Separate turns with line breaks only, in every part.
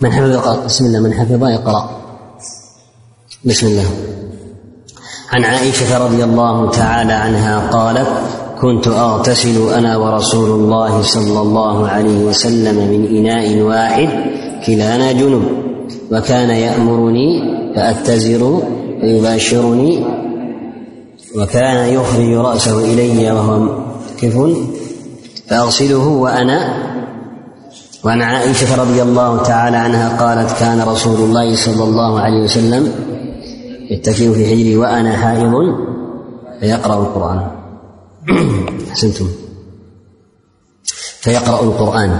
من حفظ يقرأ. بسم الله من حفظ يقرأ. بسم الله. عن عائشة رضي الله تعالى عنها قالت كنت أغتسل أنا ورسول الله صلى الله عليه وسلم من إناء واحد كلانا جنب وكان يأمرني فأتزر ويباشرني وكان يخرج رأسه إلي وهو كف فأغسله وأنا وعن عائشة رضي الله تعالى عنها قالت كان رسول الله صلى الله عليه وسلم يتكئ في حجري وأنا حائض فيقرأ القرآن. أحسنتم. فيقرأ القرآن.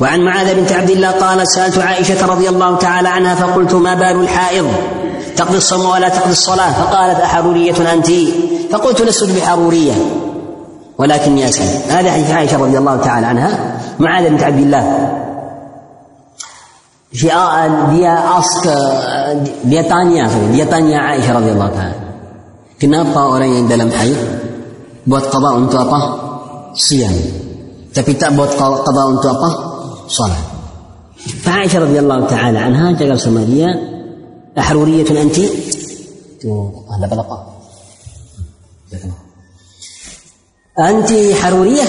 وعن معاذ بنت عبد الله قالت سألت عائشة رضي الله تعالى عنها فقلت ما بال الحائض؟ تقضي الصوم ولا تقضي الصلاة؟ فقالت أحرورية أنت؟ فقلت لست بحرورية. ولكني أسأل هذا حديث عائشة رضي الله تعالى عنها معاذ بنت عبد الله. في ديا اسك ديا تانيا ديا تانيا عائشة رضي الله تعالى. كنا ابقى أورين عند لم حي بوت قضاء انتو أبا صيام. تبي بوت قضاء انتو أبا صلاة. فعائشة رضي الله تعالى عنها جاءت سماريا أحرورية أنت. هلا بلقى أنت حرورية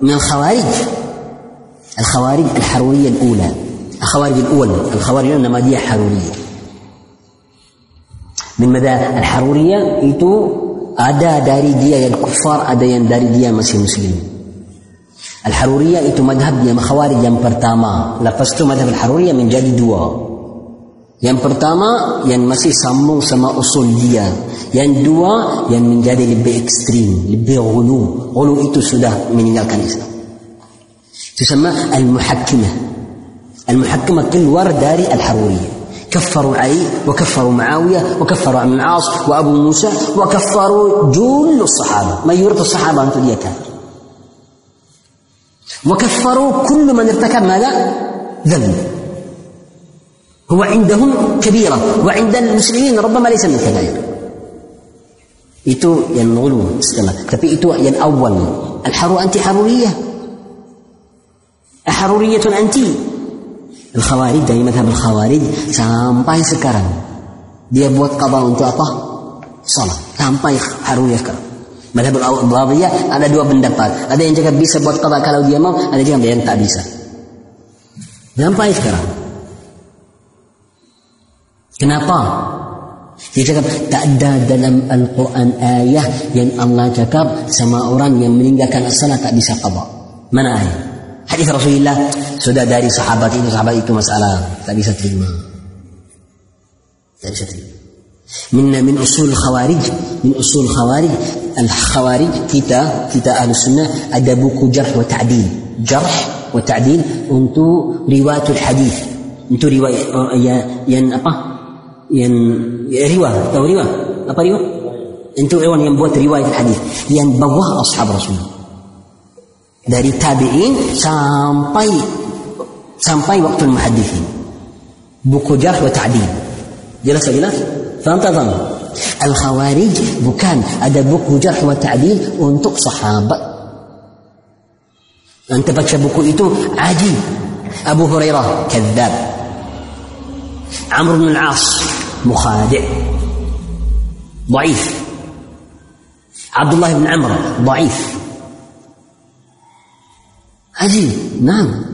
من الخوارج. الخوارج الحرورية الأولى الخوارج الأول الخوارج إنما دي حرورية من مدى الحرورية itu ada dari dia yang kufar ada yang dari dia masih muslim Al-Haruriyah itu madhab yang khawarij yang pertama lepas itu madhab Al-Haruriyah menjadi dua yang pertama yang masih sambung sama usul dia yang dua yang menjadi lebih ekstrim lebih ghulu ghulu itu sudah meninggalkan Islam تسمى المحكمة. المحكمة كل ورد داري الحرورية. كفروا علي وكفروا معاوية وكفروا عبد العاص وأبو موسى وكفروا جل الصحابة. ما يورث الصحابة أنتم دي وكفروا كل من ارتكب ماذا؟ ذنب. هو عندهم كبيرة. وعند المسلمين ربما ليس من الكبائر. itu yang ulu setelah tapi itu yang awal al-haru anti haruriyah Haruriyatun anti. Al-Khawarij dari madhab Khawarij sampai sekarang. Dia buat qada untuk apa? Salat. Sampai haruriyah sekarang. Madhab Al-Dhabiyah ada dua pendapat. Ada yang cakap bisa buat qada kalau dia mau, ada yang yang tak bisa. Sampai sekarang. Kenapa? Dia cakap tak ada dalam Al-Quran ayah yang Allah cakap sama orang yang meninggalkan as-salat tak bisa qada. Mana ayat? Hadis Rasulullah sudah dari sahabat itu sahabat itu masalah tak bisa terima. Tak bisa terima. Min min usul khawarij min usul khawarij al khawarij kita kita ahli sunnah ada buku jarh wa ta'dil. Jarh wa ta'dil untuk riwayatul hadis. Untuk riwayat yang, yang apa? Yang ya, riwayat tahu riwayat? Apa riwayat? Untuk orang yang buat riwayat hadis. Yang bawah ashab Rasulullah dari tabi'in sampai sampai waktu muhaddithin buku jarh wa ta'dil jelas tak jelas faham tak faham al khawarij bukan ada buku jarh wa ta'dil untuk sahabat anda baca buku itu ajib Abu Hurairah kadzab Amr bin al-As mukhadi' ضعيف عبد الله بن عمرو ضعيف عجيب نعم.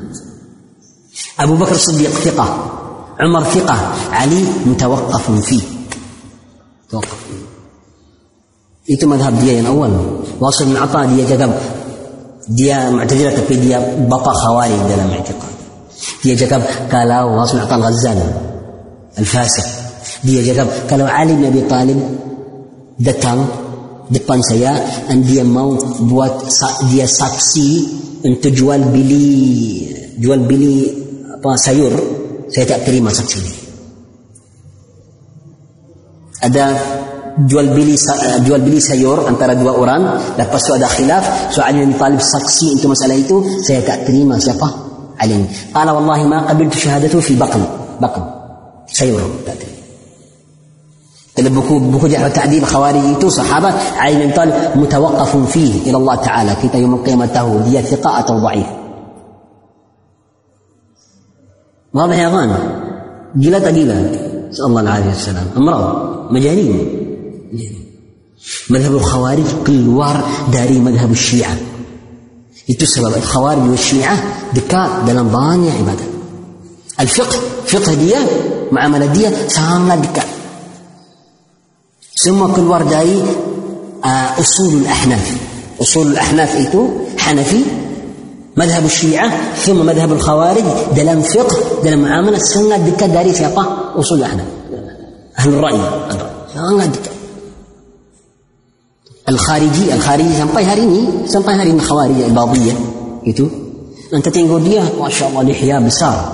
أبو بكر الصديق ثقة عمر ثقة علي متوقف فيه. توقف فيه. أنتم مذهب ديا أول واصل من عطاء ديا جذب. ديا معتزلة في ديا بقى خوالي دلا اعتقاد ديا جذب قال واصل من عطاء الغزال الفاسق. ديا جذب قالوا علي بن أبي طالب دتان. Depan saya dan dia mau buat dia saksi untuk jual beli jual beli apa sayur. Saya tak terima saksi ini ada jual beli jual beli sayur antara dua orang. Lepas tu ada khilaf. Soalnya so, talib saksi untuk masalah itu saya tak terima siapa? Alim. Qala wallahi ma qabiltu syahadatu fi baql baql sayur tak terima بكو بكو جحر تعديل خوارجيته صحابة علي طال متوقف فيه إلى الله تعالى. كي يوم القيامة تهو هي ثقة أو ضعيف. واضح يا غان جلة قليلة. نسأل الله العافية والسلام. أمراض. مجانين. مذهب الخوارج كل وار داري مذهب الشيعة. itu sebab khawarij dan syiah dekat dalam banyak ibadah. Al-fiqh, fiqh dia, muamalah dia sangat dekat. ثم كل وردة أي آه، أصول الأحناف. أصول الأحناف إيتو؟ حنفي مذهب الشيعة ثم مذهب الخوارج دلم فقه دلم معاملة سنة دكة داري في أطاه أصول الأحناف. أهل الرأي. آه، الخارجي الخارجي سنطي هاريني سنطي هاريني الخوارج الباضية. إيتو؟ أنت تنقول ليه ما شاء الله لحياة بسارة.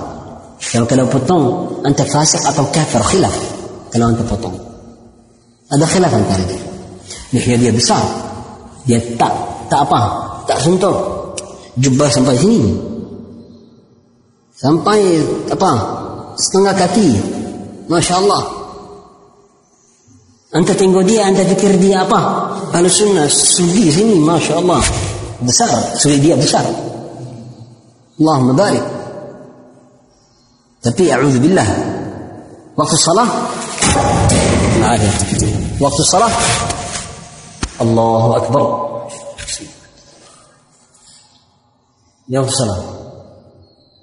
لو كلو بطن أنت فاسق أو كافر خلاف. كلو أنت بطن. Ada khilaf antara dia. Lihya dia besar. Dia tak tak apa. Tak sentuh. Jubah sampai sini. Sampai apa? Setengah kaki. Masya Allah anda tengok dia anda fikir dia apa? Ahlu sunnah sugi sini masya Allah besar. Sugi dia besar. Allahumma barik tapi a'udzu billah waktu salah ada waktu salah Allahu akbar yang salah.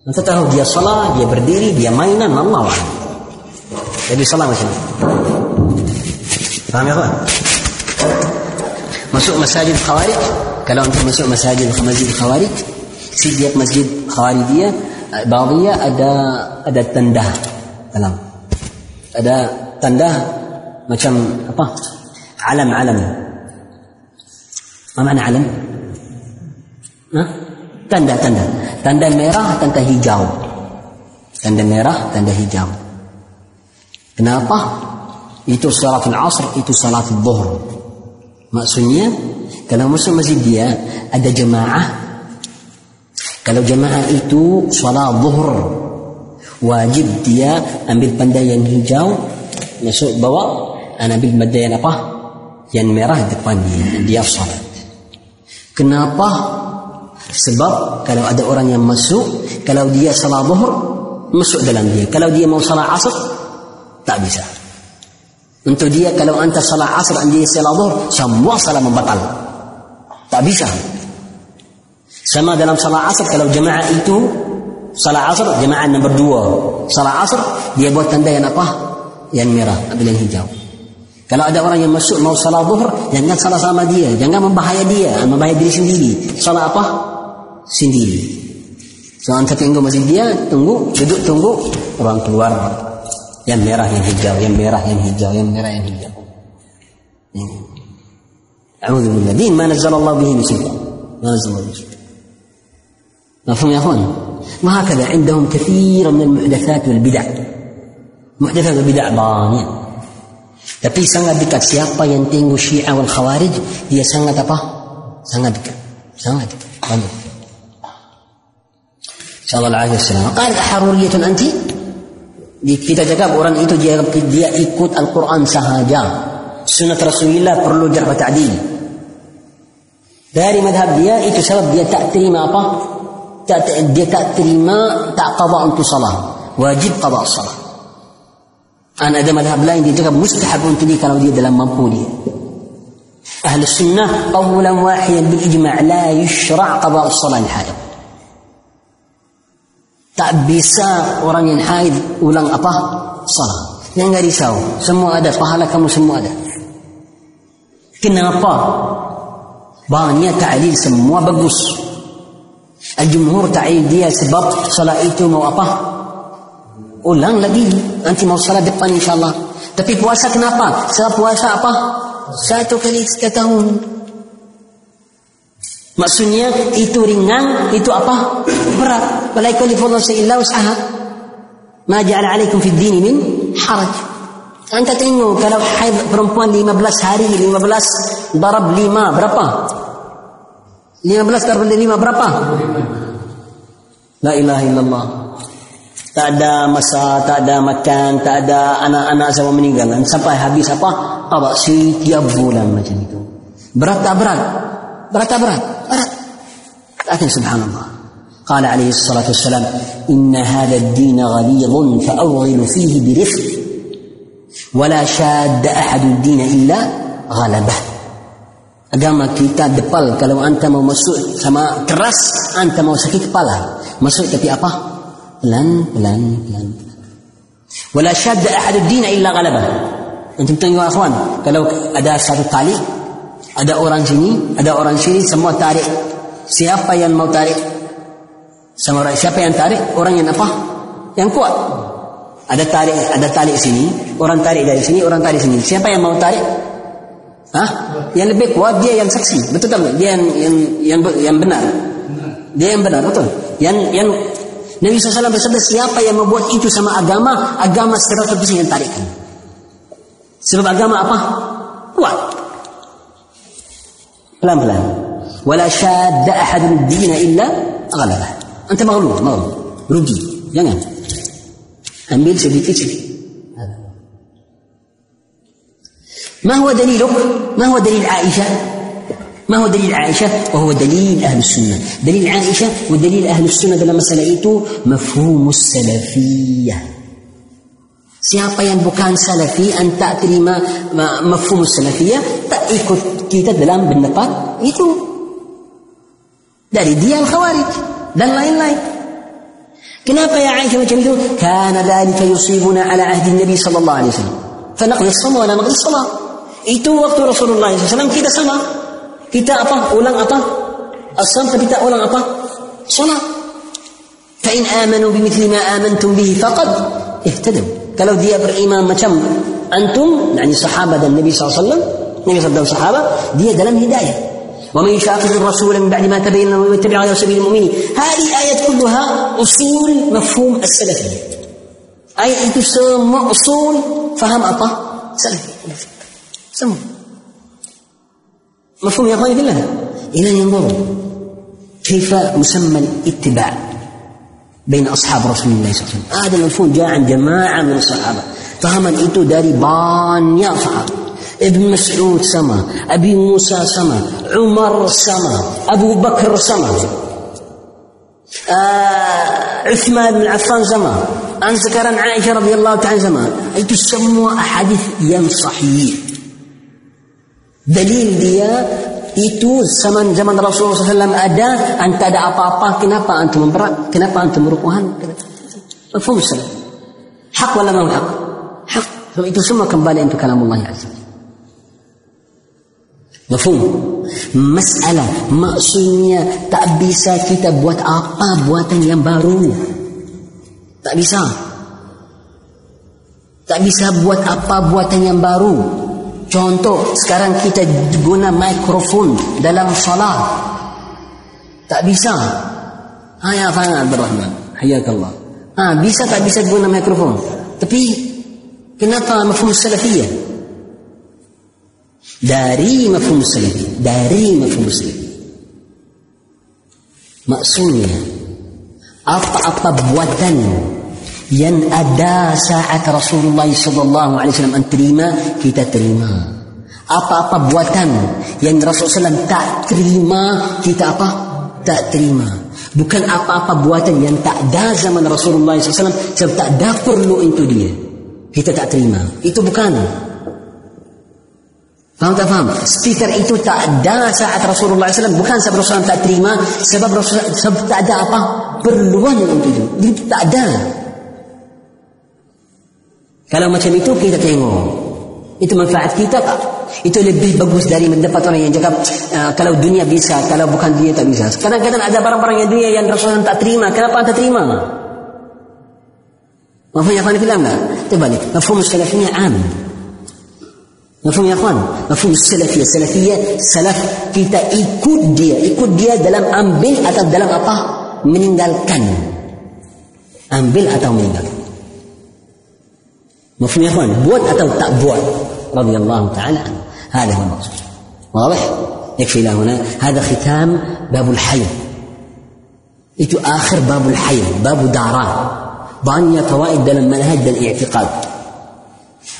Nanti tahu dia salah, dia berdiri, dia mainan, Allah Jadi salah macam. Paham ya kawan? Masuk masjid khawarij, kalau untuk masuk masjid masjid khawarij, setiap masjid khawarij dia, dia ada ada tanda dalam. Ada tanda macam apa? Alam-alam. Apa makna alam? Hah? tanda-tanda. Tanda merah, tanda hijau. Tanda merah, tanda hijau. Kenapa? Itu salat asr, itu salat zuhur. Maksudnya, kalau masuk masjid dia ada jemaah. Kalau jemaah itu salat zuhur, wajib dia ambil tanda yang hijau, masuk bawa, dan ambil tanda yang apa? Yang merah depan dia, salat. Kenapa? Sebab kalau ada orang yang masuk, kalau dia salah zuhur, masuk dalam dia. Kalau dia mau salah asr, tak bisa. Untuk dia kalau anta salah asr dan dia salah zuhur, semua salah membatal. Tak bisa. Sama dalam salah asr kalau jemaah itu salah asr jemaah nombor dua. Salah asr dia buat tanda yang apa? Yang merah, ambil yang hijau. Kalau ada orang yang masuk mau salah zuhur, jangan salah sama dia, jangan membahaya dia, membahaya diri sendiri. Salah apa? sendiri. So anta tunggu masih dia, tunggu, duduk tunggu, orang keluar. Yang merah, yang hijau, yang merah, yang hijau, yang merah, yang hijau. أعوذ بالله دين ما نزل الله به من سلطان ما نزل الله به سلطان مفهوم يا أخوان وهكذا عندهم كثير من المحدثات والبدع محدثات والبدع banyak tapi sangat dekat siapa yang tengok Syiah wal Khawarij dia sangat apa sangat dekat sangat dekat banyak Insyaallah wasallam. Qal haruriyatun anti? Kita cakap orang itu dia dia ikut Al-Quran sahaja. Sunnah Rasulullah perlu jarh ta'dil. Dari madhab dia itu sebab dia tak terima apa? Dia tak terima tak qada untuk salah. Wajib qada salah. Karena ada madhab lain dia cakap mustahab untuk dia kalau dia dalam mampu dia. Ahli sunnah qawlan wahidan bil ijma' la yushra' qada' salat haid. Tak bisa orang yang haid ulang apa? Salat. Yang enggak risau, semua ada pahala kamu semua ada. Kenapa? Banyak ta'lil semua bagus. Al-jumhur ta'lil dia sebab salat itu mau apa? Ulang lagi. Nanti mau salat depan insyaAllah. Tapi puasa kenapa? Sebab puasa apa? Satu kali setahun. Maksudnya itu ringan, itu apa? Berat. Wala yukallifullahu illa usaha. Ma ja'ala 'alaikum fid din min haraj. Anta tengok kalau haid perempuan 15 hari, 15 darab 5 berapa? 15 darab 5 berapa? La ilaha illallah. Tak ada masa, tak ada makan, tak ada anak-anak semua meninggal. Sampai habis apa? Apa? Setiap bulan macam itu. Berat tak berat? Berat tak berat? Berat. Tapi subhanallah. قال عليه الصلاة والسلام إن هذا الدين غليظ فأوغل فيه برفق ولا شاد أحد الدين إلا غلبه Agama kita depal kalau anta mau masuk sama keras anta mau sakit kepala masuk tapi apa pelan pelan pelan. Wala shadda ahad ad-din illa ghalabah antum tengok akhwan kalau ada satu tali ada orang sini ada orang sini semua tarik. Siapa yang mau tarik? Sama orang siapa yang tarik? Orang yang apa? Yang kuat. Ada tarik ada tarik sini orang tarik dari sini orang tarik sini. Siapa yang mau tarik? Hah? Yang lebih kuat dia yang saksi, betul tak? Dia yang yang yang, yang benar. Dia yang benar, betul. Yang yang Nabi SAW bersabda siapa yang membuat itu sama agama, agama 100% yang tarikkan. Sebab agama apa? Kuat. Pelan-pelan. Wala syadda ahadun dina illa aghalabah. Anta maghlub, maghlub. Rugi. Jangan. Ambil sedikit-sedikit. ما هو دليلك؟ ما هو دليل عائشة؟ ما هو دليل عائشة؟ وهو دليل أهل السنة دليل عائشة ودليل أهل السنة dalam masalah itu مفهوم السلفية Siapa yang bukan salafi anta terima mafhum salafiyah tak ikut kita dalam pendapat itu dari dia al-khawarij dan lain-lain kenapa ya Aisyah macam itu kana dhalika yusibuna ala ahdi Nabi sallallahu alaihi wasallam فنقضي الصلاة ولا نقضي الصلاة Itu waktu Rasulullah SAW kita sama. Kita apa? Ulang apa? Asam tapi tak ulang apa? Salat. Fa'in amanu bimithli ma amantum bihi faqad ihtadaw. Kalau dia beriman macam antum, yani sahabat dan Nabi SAW, Nabi SAW dan sahabat, dia dalam hidayah. ومن يشاقق الرسول من بعد ما تبين له ويتبع غير سبيل المؤمنين هذه آية كلها أصول مفهوم السلفية آية تسمى أصول فهم أطه سلفي سموه سموا مفهوم يا إخواني بالله إلى ينظروا كيف مسمى الاتباع بين أصحاب رسول الله صلى الله عليه وسلم؟ هذا المفهوم جاء عن جماعة من الصحابة. فهما itu dari banyak sahabat ابن مسعود سما أبي موسى سما عمر سما أبو بكر سما. آه عثمان بن عفان سما. أن sekarang Aisyah radhiyallahu ta'ala sama itu semua hadis yang sahih Dalil dia itu zaman zaman Rasulullah SAW ada anta ada apa-apa kenapa antum memperak kenapa antum merukuhan? Mafhum salam hak wala ma hak. Hak. So, itu semua kembali untuk kalam Allah azza mafhum. Masalah maksudnya tak bisa kita buat apa buatan yang baru. Tak bisa. Tak bisa buat apa buatan yang baru Contoh, sekarang kita guna mikrofon dalam salat. Tak bisa. Ha, ya, faham Abdul Rahman. Hayakallah. Ha, bisa tak bisa guna mikrofon? Tapi, kenapa mafhum salafiyah? Dari mafhum salafi. Dari mafhum salafi. Maksudnya, apa-apa buatan yang ada saat Rasulullah sallallahu alaihi wasallam terima kita terima apa-apa buatan yang Rasulullah SAW tak terima kita apa tak terima bukan apa-apa buatan yang tak ada zaman Rasulullah SAW sebab tak ada perlu untuk dia kita tak terima itu bukan Faham tak faham? Speaker itu tak ada saat Rasulullah SAW. Bukan sebab Rasulullah tak terima. Sebab Rasulullah sebab tak ada apa? Perluan untuk itu. Jadi tak ada. Kalau macam itu kita tengok. Itu manfaat kita tak? Itu lebih bagus dari mendapat orang yang cakap uh, kalau dunia bisa, kalau bukan dunia tak bisa. Kadang-kadang ada barang-barang yang dunia yang Rasulullah tak terima. Kenapa anda terima? Mafhum ya akhwan filam tak? Terbalik. Mafhum salafiyah am. Mafhum ya akhwan? Mafhum salafiyah. Salafiyah, salaf kita ikut dia. Ikut dia dalam ambil atau dalam apa? Meninggalkan. Ambil atau meninggalkan. مفهوم يا اتوا تابون رضي الله تعالى عنه. هذا هو المقصود. واضح؟ يكفي إلى هنا. هذا ختام باب الحي. إتو آخر باب الحي. باب داران. بانيا فوائد دل منهج الاعتقاد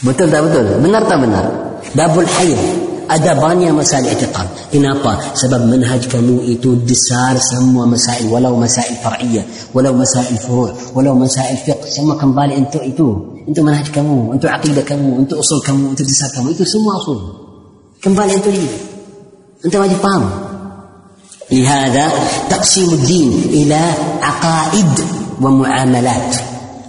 بتل بتل منار تا منار باب الحي. Ada banyak masalah i'tiqad. Kenapa? Sebab manhaj kamu itu besar semua masalah walau masalah far'iyah, walau masalah furu', walau masalah fiqh semua kembali untuk itu. Untuk manhaj kamu, untuk aqidah kamu, untuk usul kamu, untuk dasar kamu itu semua usul. Kembali untuk ini. Anda wajib paham. لهذا تقسيم الدين إلى عقائد ومعاملات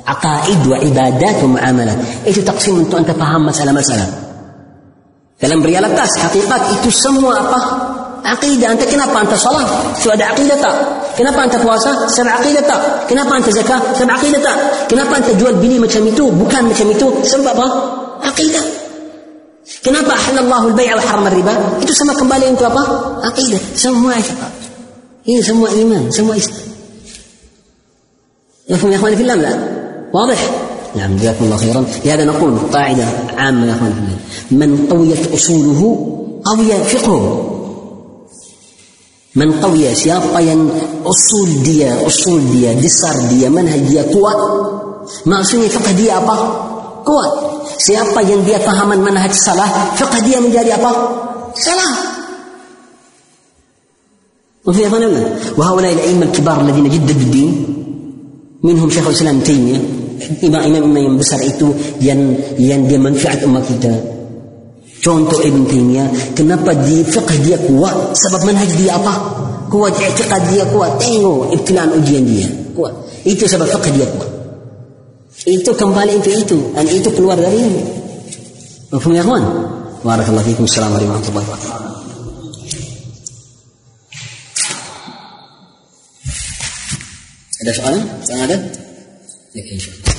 عقائد وعبادات ومعاملات itu تقسيم untuk anda faham masalah-masalah Dalam realitas hakikat itu semua apa? Aqidah. Anta kenapa anta salah sudah ada aqidah tak? Kenapa anta puasa? Sebab aqidah tak? Kenapa anta zakat? Sebab aqidah tak? Kenapa anta jual bini macam itu? Bukan macam itu. Sebab apa? Aqidah. Kenapa halallahu al-bai' wa haram riba? Itu sama kembali untuk apa? Aqidah. Semua itu. Ini semua iman, semua Islam. Nafhum ya akhwani fillah la? Wadih? نعم جزاكم الله خيرا. لهذا نقول قاعدة عامة يا الله من قويت أصوله قوي فقهه من قوي siapa yang usul dia usul dia dasar dia manhaj dia kuat maksudnya fiqh dia apa kuat siapa yang dia fahaman manhaj salah fiqh dia menjadi apa salah وفي أخوانا وهؤلاء الأئمة الكبار الذين جددوا الدين منهم شيخ الإسلام ابن تيمية. Imam imam imam yang besar itu yang yang dia manfaat umat kita. Contoh Ibn Taimiyah kenapa di fiqh dia kuat? Sebab manhaj dia apa? Kuat i'tiqad dia kuat. Tengok ibtilaan ujian dia kuat. Itu sebab fiqh dia kuat. Itu kembali itu itu. Dan itu keluar dari ini. Mafhum ya kawan? Barakallahu fiikum assalamualaikum warahmatullahi wabarakatuh. Ada soalan? Ada? Ya, insya